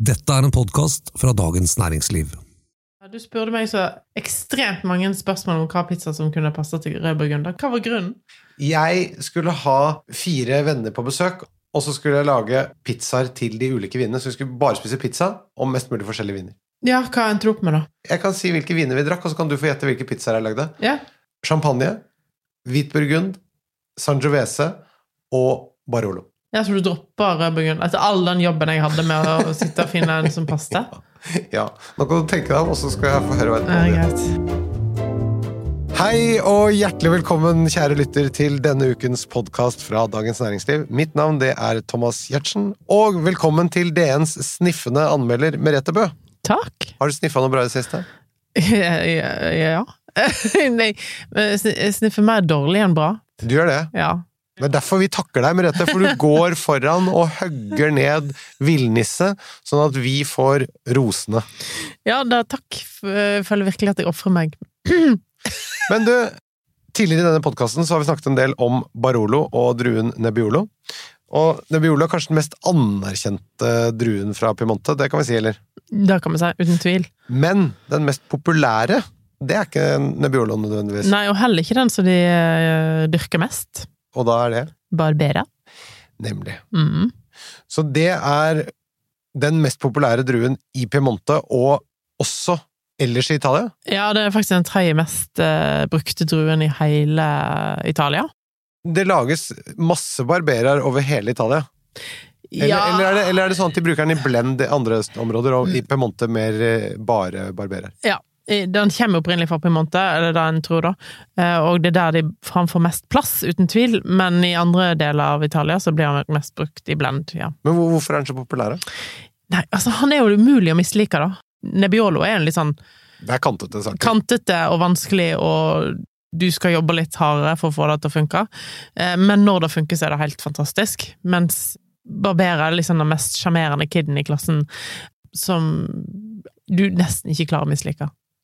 Dette er en podkast fra Dagens Næringsliv. Du spurte meg så ekstremt mange spørsmål om hva pizza som kunne passe til rød burgunder. Hva var grunnen? Jeg skulle ha fire venner på besøk, og så skulle jeg lage pizzaer til de ulike vinene. Så vi skulle bare spise pizza og mest mulig forskjellige viner. Ja, hva endte du opp med, da? Jeg kan si hvilke viner vi drakk, og så kan du få gjette hvilke pizzaer jeg lagde. Ja, Champagne, hvit burgund, Sangiovese og Barolo. Ja Så du dropper rød etter all den jobben jeg hadde med å sitte og finne en som passet? Ja, Nå kan du tenke deg om, og så skal jeg få høre hva Ja, jeg greit. Hei og hjertelig velkommen, kjære lytter, til denne ukens podkast fra Dagens Næringsliv. Mitt navn det er Thomas Giertsen, og velkommen til DNs sniffende anmelder Merete Bø. Takk. Har du sniffa noe bra i det siste? Ja. ja. Nei, jeg jeg sniffer mer dårlig enn bra. Du gjør det. Ja. Det er derfor vi takker deg, Merete, for du går foran og hugger ned villnisse, sånn at vi får rosene. Ja, da, takk. Jeg føler virkelig at jeg ofrer meg. Men du, tidligere i denne podkasten så har vi snakket en del om Barolo og druen Nebbiolo. Og Nebbiolo er kanskje den mest anerkjente druen fra Piemonte, det kan vi si, eller? Det kan vi si, uten tvil. Men den mest populære, det er ikke Nebbiolo nødvendigvis. Nei, og heller ikke den som de eh, dyrker mest. Og da er det Barbera. nemlig. Mm. Så det er den mest populære druen i Piemonte, og også ellers i Italia. Ja, det er faktisk den tredje mest eh, brukte druen i hele Italia. Det lages masse barberer over hele Italia. Eller, ja, eller, er det, eller er det sånn at de bruker den i blend i andre områder, og i Piemonte mer eh, bare barberer? ja. Den kommer opprinnelig fra Piemonte, eller det en tror, da. Eh, Og det er der de framfor mest plass, uten tvil. Men i andre deler av Italia så blir han mest brukt i blend, ja. Men hvorfor er han så populær? da? Nei, altså, han er jo umulig å mislike, da. Nebbiolo er en litt sånn Det er kantete saker. kantete og vanskelig, og du skal jobbe litt hardere for å få det til å funke. Eh, Men når det funker, så er det helt fantastisk. Mens Barbera er liksom den mest sjarmerende kiden i klassen, som du nesten ikke klarer å mislike.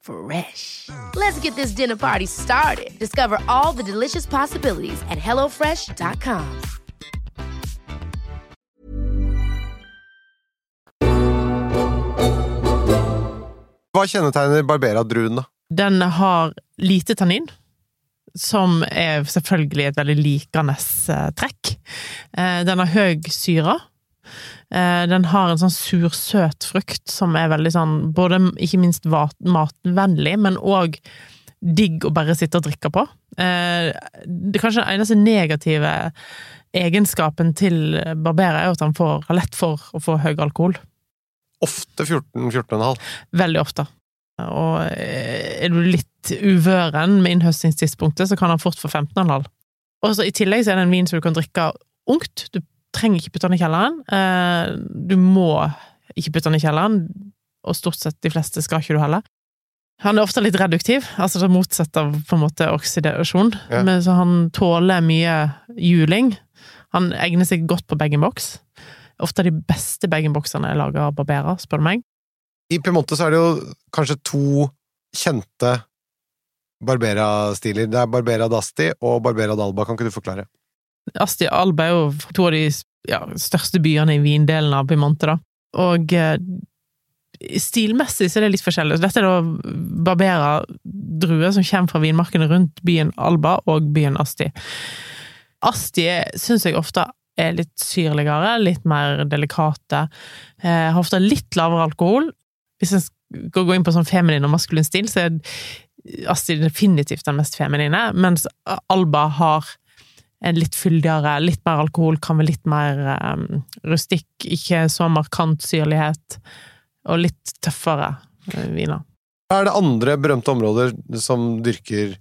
Fresh. Let's get this dinner party started. Discover all the delicious possibilities at hellofresh.com. Hva kjennetegner Barbera-druen, da? Den har lite tannin, som er selvfølgelig et veldig likende eh, trekk. Eh, Den har høy syre. Eh, Den har en sånn sursøt frukt som er veldig sånn både ikke minst matvennlig, men òg digg å bare sitte og drikke på. Det er kanskje den eneste negative egenskapen til barberer er at han får, har lett for å få høy alkohol. Ofte 14-14,5. Veldig ofte. Og eh, er du litt uvøren med innhøstningstidspunktet, så kan han fort få 15,5. Og så I tillegg så er det en vin som du kan drikke ungt. Du trenger ikke putte den i kjelleren. Eh, Du må ikke putte den i kjelleren, og stort sett de fleste skal ikke du heller. Han er ofte litt reduktiv, altså det motsatte av på en måte oksidasjon. Ja. Men så han tåler mye juling. Han egner seg godt på bag-in-box. Ofte de beste bag-in-boxene er laga av barberer, spør du meg. I Piemonte så er det jo kanskje to kjente Barbera-stiler. Det er Barbera d'Asti og Barbera d'Alba. Kan ikke du forklare? Asti Alba er jo to av de ja, største byene i vindelen av Piemonte, da. Og eh, stilmessig så er det litt forskjellig. Dette er da Barbera-druer som kommer fra vinmarkene rundt byen Alba og byen Asti. Asti syns jeg ofte er litt syrligere, litt mer delikate. Eh, har ofte litt lavere alkohol. Hvis en skal gå inn på sånn feminin og maskulin stil, så er Asti definitivt den mest feminine, mens Alba har litt fyldigere, litt mer alkohol, kan være litt mer um, rustikk, ikke så markant syrlighet, og litt tøffere eh, viner. Er det andre berømte områder som dyrker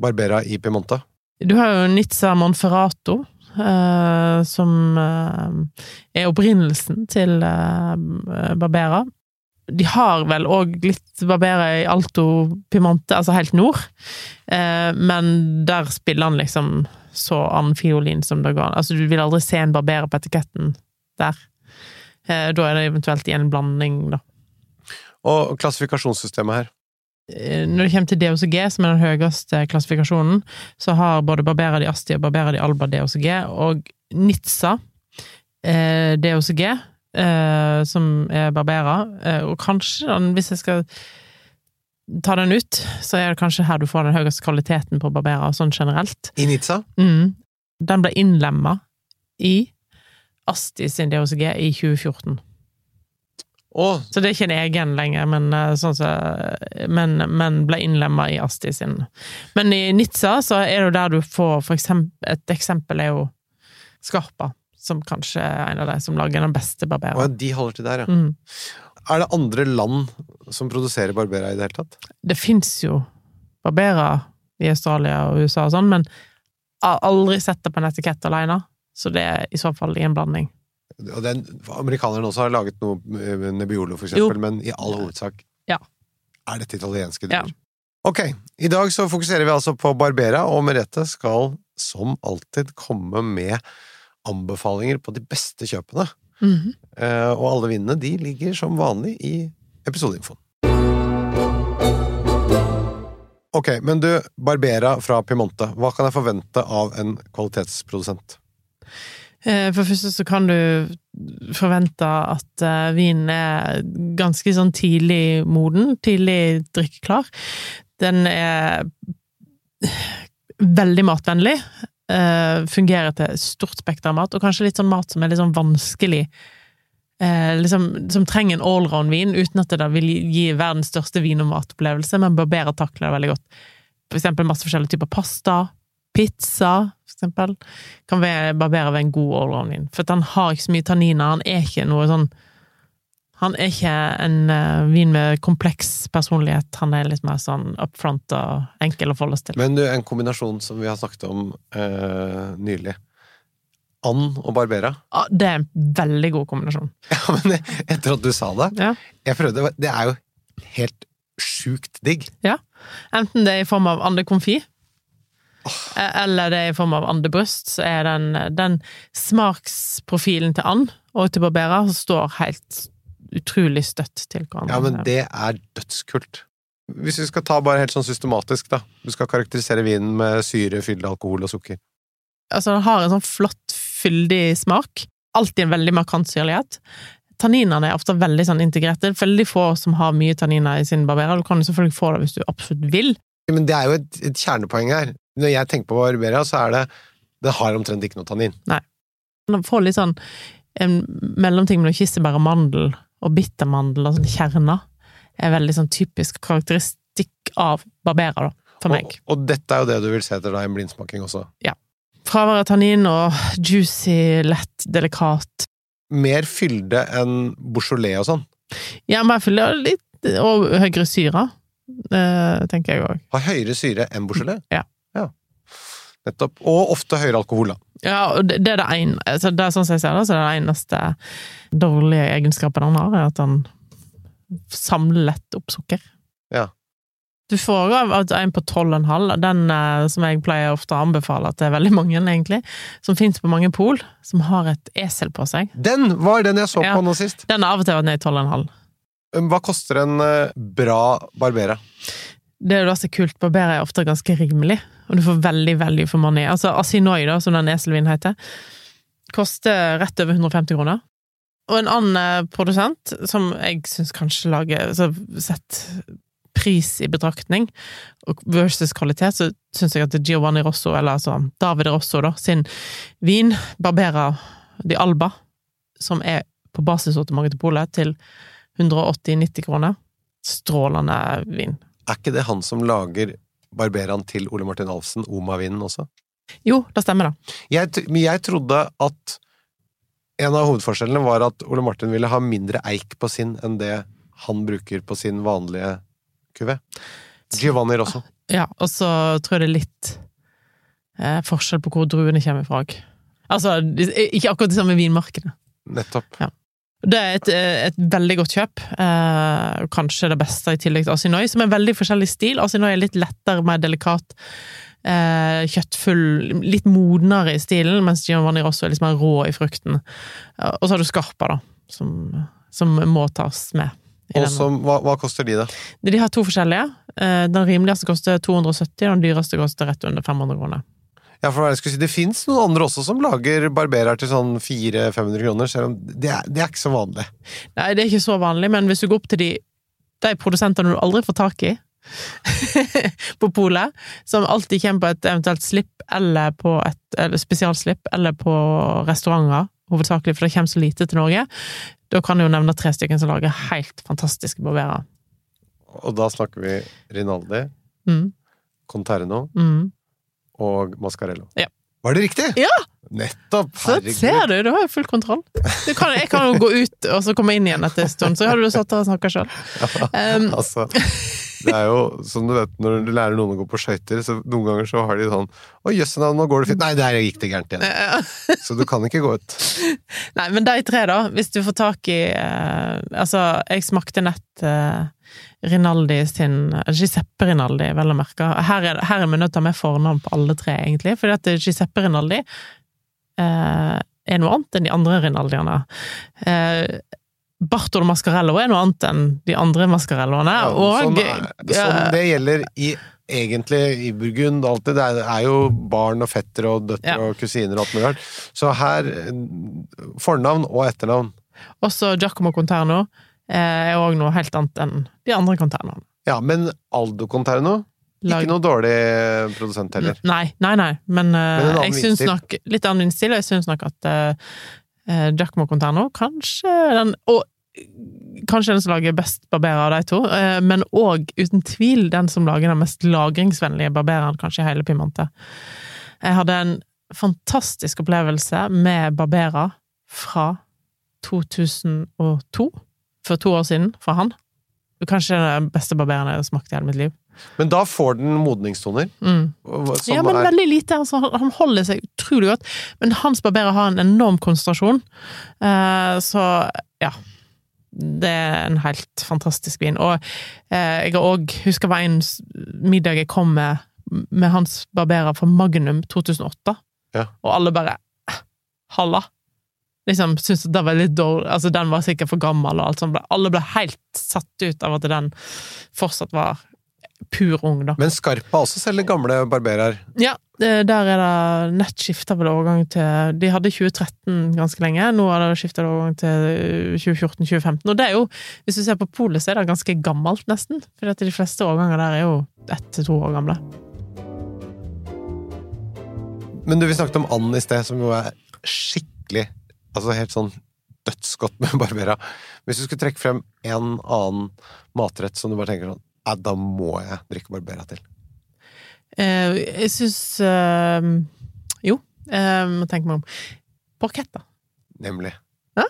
Barbera i Piemonte? Du har jo Nizza Monferrato, uh, som uh, er opprinnelsen til uh, Barbera. de har vel òg litt Barbera i Alto Piemonte, altså helt nord, men der spiller han liksom så annen fiolin som det går an. Altså, du vil aldri se en barberer på etiketten der. Eh, da er det eventuelt i en blanding, da. Og klassifikasjonssystemet her. Eh, Når det kommer til DOCG, som er den høyeste klassifikasjonen, så har både Barbera di Asti og Barbera di Alba DOCG, og Nitsa eh, DOCG, eh, som er Barbera, eh, og kanskje, hvis jeg skal ta den ut, så er det kanskje her du får den høyeste kvaliteten på barberer, sånn generelt. I Nizza. Mm. Den ble innlemma i Asti sin DOCG i 2014. Oh. Så det er ikke en egen lenger, men, eh, sånn så, men, men ble innlemma i Asti sin. Men i Nizza så er det jo der du får for eksempel, Et eksempel er jo Skarpa, som kanskje er en av de som lager den beste barberen. Oh, ja, de holder til der, ja. Mm. Er det andre land som produserer Barbera i det hele tatt? Det fins jo Barbera i Australia og USA og sånn, men jeg har aldri sett det på en etikett alene. Så det er i så fall i en blanding. Og den, amerikanerne også har laget noe med Nebbiolo, for Jo. eksempel, men i all hovedsak Ja. er dette italienske Ja. Ok, i dag så fokuserer vi altså på Barbera, og Merete skal som alltid komme med anbefalinger på de beste kjøpene. Mhm. Eh, og alle vinene de ligger som vanlig i episodeinfoen. Ok, men du, Barbera fra Piemonte, hva kan jeg forvente av en kvalitetsprodusent? Eh, For det første så kan du forvente at eh, vinen er ganske sånn tidlig moden, tidlig drikkeklar. Den er veldig matvennlig. Eh, Fungerer til stort spekter av mat, og kanskje litt sånn mat som er litt sånn vanskelig. uh, Liksom, som trenger en allround-vin, uten at det da vil gi verdens største vin- og matopplevelse, men barberer takler det veldig godt. For eksempel masse forskjellige typer pasta, pizza, for eksempel kan barbere ved en god allround-vin. For at han har ikke så mye tanniner. Han er ikke noe sånn Han er ikke en uh, vin med kompleks personlighet. Han er litt mer sånn up front og enkel å forholde seg til. Men du, en kombinasjon som vi har snakket om uh, nylig. And og Barbera. Ah, det er en veldig god kombinasjon. Ja, men etter at du sa det Ja. Jeg prøvde, Det er jo helt sjukt digg. Ja. Enten det er i form av andekonfi, oh. eller det er i form av andebryst, så er den, den smaksprofilen til and og til Barbera står helt utrolig støtt til hverandre. Ja, men det er dødskult. Hvis vi skal ta bare helt sånn systematisk, da. Du skal karakterisere vinen med syre, fylde, alkohol og sukker. Altså, den har en sånn flott, fyldig smak. Alltid en veldig markant syrlighet. Tanninene er ofte veldig sånn integrerte. Er veldig få som har mye tanniner i sin barberer. Du kan jo selvfølgelig få det hvis du absolutt vil. Men det er jo et, et kjernepoeng her. Når jeg tenker på Barbera, så er det Det har omtrent ikke noe tannin. Nei. Den får litt sånn en mellomting mellom kirsebær og mandel, og bittermandel og sånn kjerner. Er veldig sånn typisk karakteristikk av barberer, da, for meg. Og, og dette er jo det du vil se etter i en blindsmaking også. Fravær av tannin og juicy, lett, delikat. Mer fylde enn Beaujolais og sånn. Ja, mer fylde og litt Og høyere syre, eh, tenker jeg òg. Har høyere syre enn Beaujolais. Ja. ja. Nettopp. Og ofte høyere alkohol, da. Ja, og det, det er det ene altså det er Sånn som jeg ser det, så er det eneste dårlige egenskapen han har, er at han samler lett opp sukker. Ja. Du får av en på 12,5, den eh, som jeg pleier ofte å anbefale til veldig mange, egentlig, som fins på mange pol, som har et esel på seg. Den var den jeg så Ja. på nå sist. Den har av og til vært ned i 12,5. Hva koster en eh, bra Barbera? Det er jo da er kult, Barberer er ofte ganske rimelig, og du får veldig value for money. Altså Asinoi, da, som den eselvinen heter, koster rett over 150 kroner. Og en annen eh, produsent, som jeg syns kanskje lager så Sett pris i betraktning, og versus kvalitet, så syns jeg at Giovanni Rosso, eller altså David Rosso, da, sin vin, Barbera di Alba, som er på basissortimentet til Polet, til 180-90 kroner. Strålende vin. Er ikke det han som lager Barberaen til Ole Martin Alfsen, Oma-vinen også? Jo, det stemmer, da. Jeg, men jeg trodde at en av hovedforskjellene var at Ole Martin ville ha mindre eik på sin enn det han bruker på sin vanlige kuvé. Giovanni også. Ja, og så tror jeg det er litt eh, forskjell på hvor druene kommer fra. Altså, ikke akkurat de samme vinmarkene. Nettopp. Det er et, eh, et veldig godt kjøp. Eh, kanskje det beste i tillegg til Asinoi, som er veldig forskjellig stil. Asinoi er litt lettere, mer delikat. Eh, kjøttfull, litt modnere i stilen, mens Giovanni Rosso er litt mer rå i frukten. Eh, Og så har du Skarpa, da, som, som må tas med. Og som, hva, hva koster de, da? De har to forskjellige. Eh, Den rimeligste koster 270, og den dyreste koster rett under 500 kroner. Ja, for jeg skulle si, Det fins noen andre også som lager barberer til sånn 400-500 kroner, selv om det er, det er ikke så vanlig. Nei, det er ikke så vanlig, men hvis du går opp til de, de produsentene du aldri får tak i på polet, som alltid kommer på et eventuelt slipp, eller på et eller spesialslipp, eller på restauranter, hovedsakelig, for det kommer så lite til Norge, da kan jeg jo nevne tre stykker som lager helt fantastiske barberer. Og da snakker vi Rinaldi, Mm, Conterno mm. Og Mascarello. Ja. Var det riktig? Ja! Nettopp! Så ser du, du har jo full kontroll. Du kan, jeg kan jo gå ut og så komme inn igjen etter en stund, så hadde du satt der og snakka sjøl. Um, Altså, det er jo som du vet, når du lærer noen å gå på skøyter, så noen ganger så har de sånn Å, jøss, nå går det fint. Nei, der gikk det gærent igjen. Så du kan ikke gå ut. Nei, men de tre, da. Hvis du får tak i eh, Altså, jeg smakte nett eh, Rinaldi sin Giuseppe Rinaldi, vel å merke. Her er, her er vi nødt til å ta med fornavn på alle tre, egentlig. Fordi at Giuseppe Rinaldi eh, er noe annet enn de andre Rinaldiene. Eh, Bartolo Mascarello er noe annet enn de andre Mascarelloene. Ja, og sånn, eh, det gjelder i egentlig i Burgund alltid. Det er, er jo barn og fettere og døtre Ja. og kusiner og alt mulig rart. Så her Fornavn og etternavn. Også Giacomo Conterno eh, er òg noe helt annet enn de andre Conternoene. Ja, men Aldo Conterno Lag- Ikke noe dårlig produsent heller. Nei, nei, nei, men, eh, Men jeg syns nok Litt annen vinstil, og jeg syns nok at uh, Giacomo Conterno kanskje den Og kanskje den som lager best barberer av de to, eh, men òg uten tvil den som lager den mest lagringsvennlige barbereren kanskje i hele Pimante. Jeg hadde en fantastisk opplevelse med barberer fra 2002, for to år siden, fra han. Kanskje den beste barberen jeg har smakt i hele mitt liv. Men da får den modningstoner. Mm. Ja, men er, veldig lite. Altså, han- han holder seg utrolig godt. Men hans barberer har en enorm konsentrasjon. Eh, så ja. Det er en helt fantastisk vin. Og eh, jeg har òg husker det var en middag jeg kom med med hans barberer fra Magnum 2008, Ja. og alle bare «Eh, Halla! Liksom syntes at det var litt dårlig Altså, den var sikkert for gammel, og alt sånt. Alle ble helt satt ut av at den fortsatt var pur ung, da. men Skarpa også selger gamle barberer. Ja, der er det nett skifta vel overgang til De hadde 2013 ganske lenge, nå har det skifta overgang til 2014-2015. Og det er jo, hvis du ser på polet, så er det ganske gammelt, nesten. For de fleste årganger der er jo ett til to år gamle. Men du, vi snakket om and i sted, som jo er skikkelig Altså helt sånn dødsgodt med barbera. Hvis du skulle trekke frem en annen matrett som du bare tenker sånn ja, da må jeg drikke barbera til. Eh, jeg syns eh, Jo, eh, må tenke meg om. Porchetta. Nemlig. Hæ?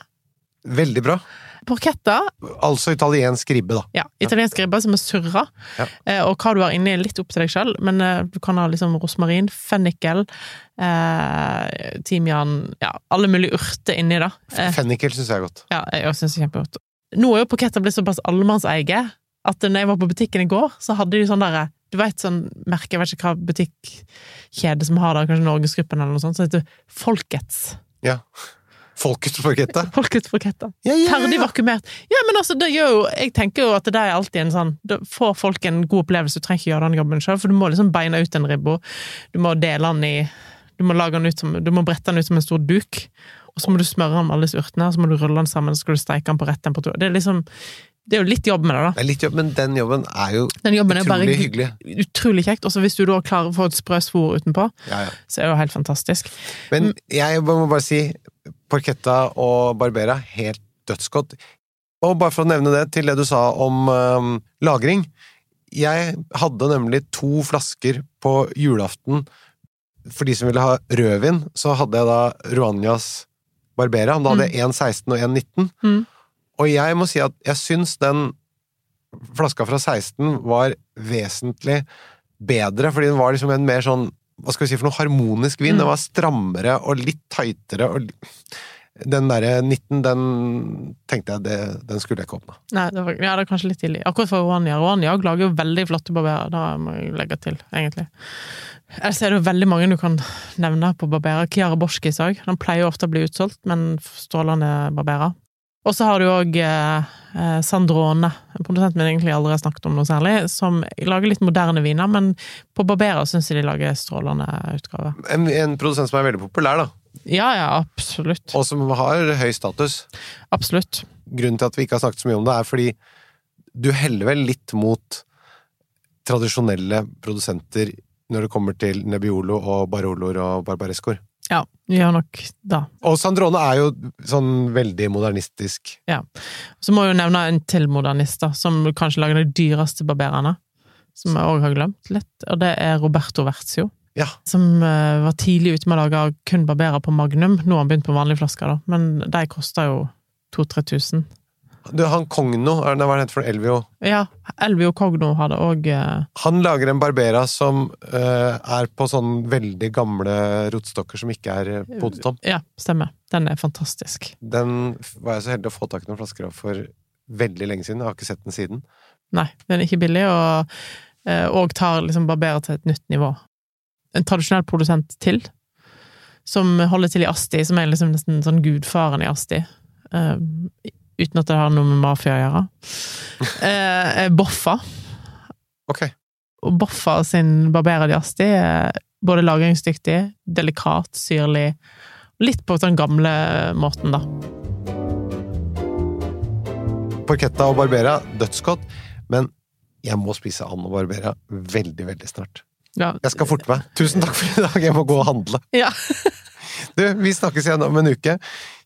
Veldig bra. Porchetta, Altså italiensk ribbe, da. ja, italiensk ribbe som er surra. Ja. Eh, og hva du har inni, er litt opp til deg sjøl, men eh, du kan ha liksom rosmarin, fennikel, eh, timian Ja, alle mulige urter inni, da. Fennikel syns jeg er godt. Ja, jeg syns det er kjempegodt. Nå er jo Porchetta blitt såpass allemannseie at når jeg var på butikken i går, så hadde de sånn derre Du vet sånn merke, jeg vet ikke hva butikkjede som har det, kanskje Norgesgruppen eller noe sånt, så heter Folkets. Ja. Folkets parkette. Folkets Porchetta. Ja, ja, ja, Ferdig vakuumert. Ja, men altså, det gjør jo Jeg tenker jo at det er alltid en sånn Da får folk en god opplevelse, du trenger ikke gjøre den jobben sjøl, for du må liksom beina ut den ribba. Du må dele den i Du må lage den ut som Du må brette den ut som en stor duk, og så må du smøre den med alle urtene, og så må du rulle den sammen, så skal du steike den på rett temperatur. Det er liksom Det er jo litt jobb med det, da. Det er litt jobb, men den jobben er jo Den jobben er utrolig hyggelig. utrolig kjekt. Og hvis du da klarer å få et sprø svor utenpå, Ja, ja. så er det jo helt fantastisk. Men jeg må bare si Porchetta og Barbera, helt dødsgodt. Og bare for å nevne det til det du sa om um, lagring. Jeg hadde nemlig to flasker på julaften. For de som ville ha rødvin, så hadde jeg da Ruanias Barbera. Da hadde jeg 1,16 og 1,19. Mm. Og jeg må si at jeg syns den flaska fra 16 var vesentlig bedre, fordi den var liksom en mer sånn hva skal vi si for noe harmonisk vin. Mm. Den var strammere og litt tightere og Den derre 19, den tenkte jeg det, den skulle jeg ikke åpne. Nei, det, var, ja, det er kanskje litt tidlig. Akkurat for Rwania. Rwania lager jo veldig flotte barberer, da må jeg legge til, egentlig. Ellers er det jo veldig mange du kan nevne på barberer. Kiara Borskis òg. Den pleier jo ofte å bli utsolgt, men strålende barberer. Og så har du òg eh, eh, Sandrone, en produsent vi egentlig aldri har snakket om noe særlig, som lager litt moderne viner, men på Barbera syns jeg de lager strålende utgave. En, en produsent som er veldig populær, da. Ja, ja, absolutt. Og som har høy status. Absolutt. Grunnen til at vi ikke har snakket så mye om det, er fordi du heller vel litt mot tradisjonelle produsenter når det kommer til Nebbiolo og Baroloer og Barbarescoer. Ja, vi har nok da. Og Sandrone er jo sånn veldig modernistisk. Ja. Så må jeg jo nevne en til modernist, da, som kanskje lager de dyreste barbererne. Som jeg òg har glemt litt, og det er Roberto Verzio. Ja. Som uh, var tidlig ute med å lage kun barberer på Magnum. Nå har han begynt på vanlige flasker, da, men de koster jo 2000-3000. Du, han er det hva det heter for Elvio? Ja, Elvio Cogno hadde òg Han lager en Barbera som eh, er på sånn veldig gamle rotstokker som ikke er podetom. potetom. Ja, stemmer. Den er fantastisk. Den var jeg så heldig å få tak i noen flasker av for veldig lenge siden. Jeg har ikke sett den siden. Nei, den er ikke billig, og, eh, og tar liksom Barbera til et nytt nivå. En tradisjonell produsent til, som holder til i Asti, som er liksom nesten sånn gudfaren i Asti. Eh, uten at det har noe med mafia å gjøre. Eh, Boffa. Okay. Og Boffa sin barberer di er både lagringsdyktig, delikat, syrlig, litt på den gamle måten, da. Porchetta og Barbera, dødsgodt. Men jeg må spise and og Barbera veldig, veldig snart. Ja, Jeg skal forte meg. Tusen takk for i dag, jeg må gå og handle. ja. Du, vi snakkes igjen om en uke.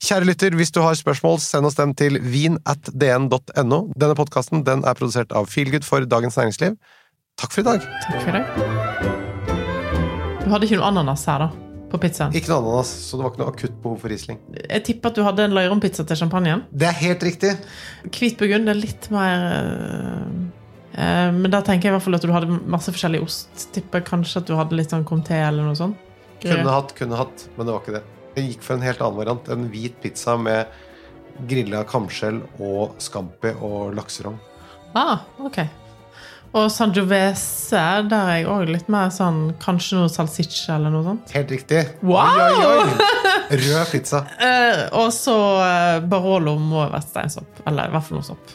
Kjære lytter, hvis du har spørsmål, send oss dem til vin.dn.no. Denne podkasten den er produsert av Feelgood for Dagens Næringsliv. Takk for i dag. Takk for det. Du hadde ikke noe ananas her, da? På pizzaen? Ikke noe ananas, så det var ikke noe akutt behov for Riesling. Jeg tipper at du hadde en løyrompizza til champagnen. Det er helt riktig. Hvit burgund er litt mer eh, eh, Men da tenker jeg i hvert fall at du hadde masse forskjellig ost. Tipper kanskje at du hadde litt sånn comté eller noe sånt. Kunne hatt, kunne hatt, men det var ikke det. Jeg gikk for en helt annen variant. En hvit pizza med grilla kamskjell og scampi og lakserogn. Ah, ok. Og sangiovese, der er jeg òg litt mer sånn Kanskje noe salsiccia eller noe sånt. Helt riktig. Wow! Oi, oi, oi. Rød pizza. Eh, og så eh, Barolo må være steinsopp. Eller i hvert fall noe sopp.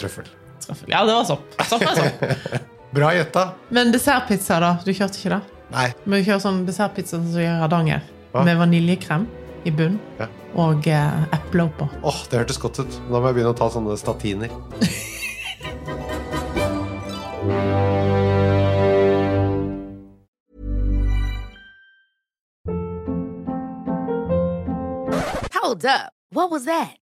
Trøffel. Trøffel. Ja, det var sopp. Sopp er sopp. Bra gjetta. Men dessertpizza, da? Du kjørte ikke det? Nei. Men vi kjører sånn dessertpizza som vi gjør i Hardanger. Med vaniljekrem i bunn Ja. og eh, eple oppå. Åh, det hørtes godt ut. Da må jeg begynne å ta sånne statiner. Hold up. What was that?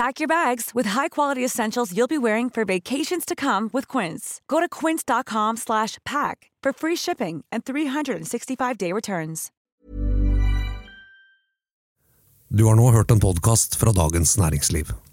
Pack your bags with high-quality essentials you'll be wearing for vacations to come with Quince. Go to quince.com slash pack for free shipping and 365-day returns. Du har nå hørt en podkast fra Dagens Næringsliv.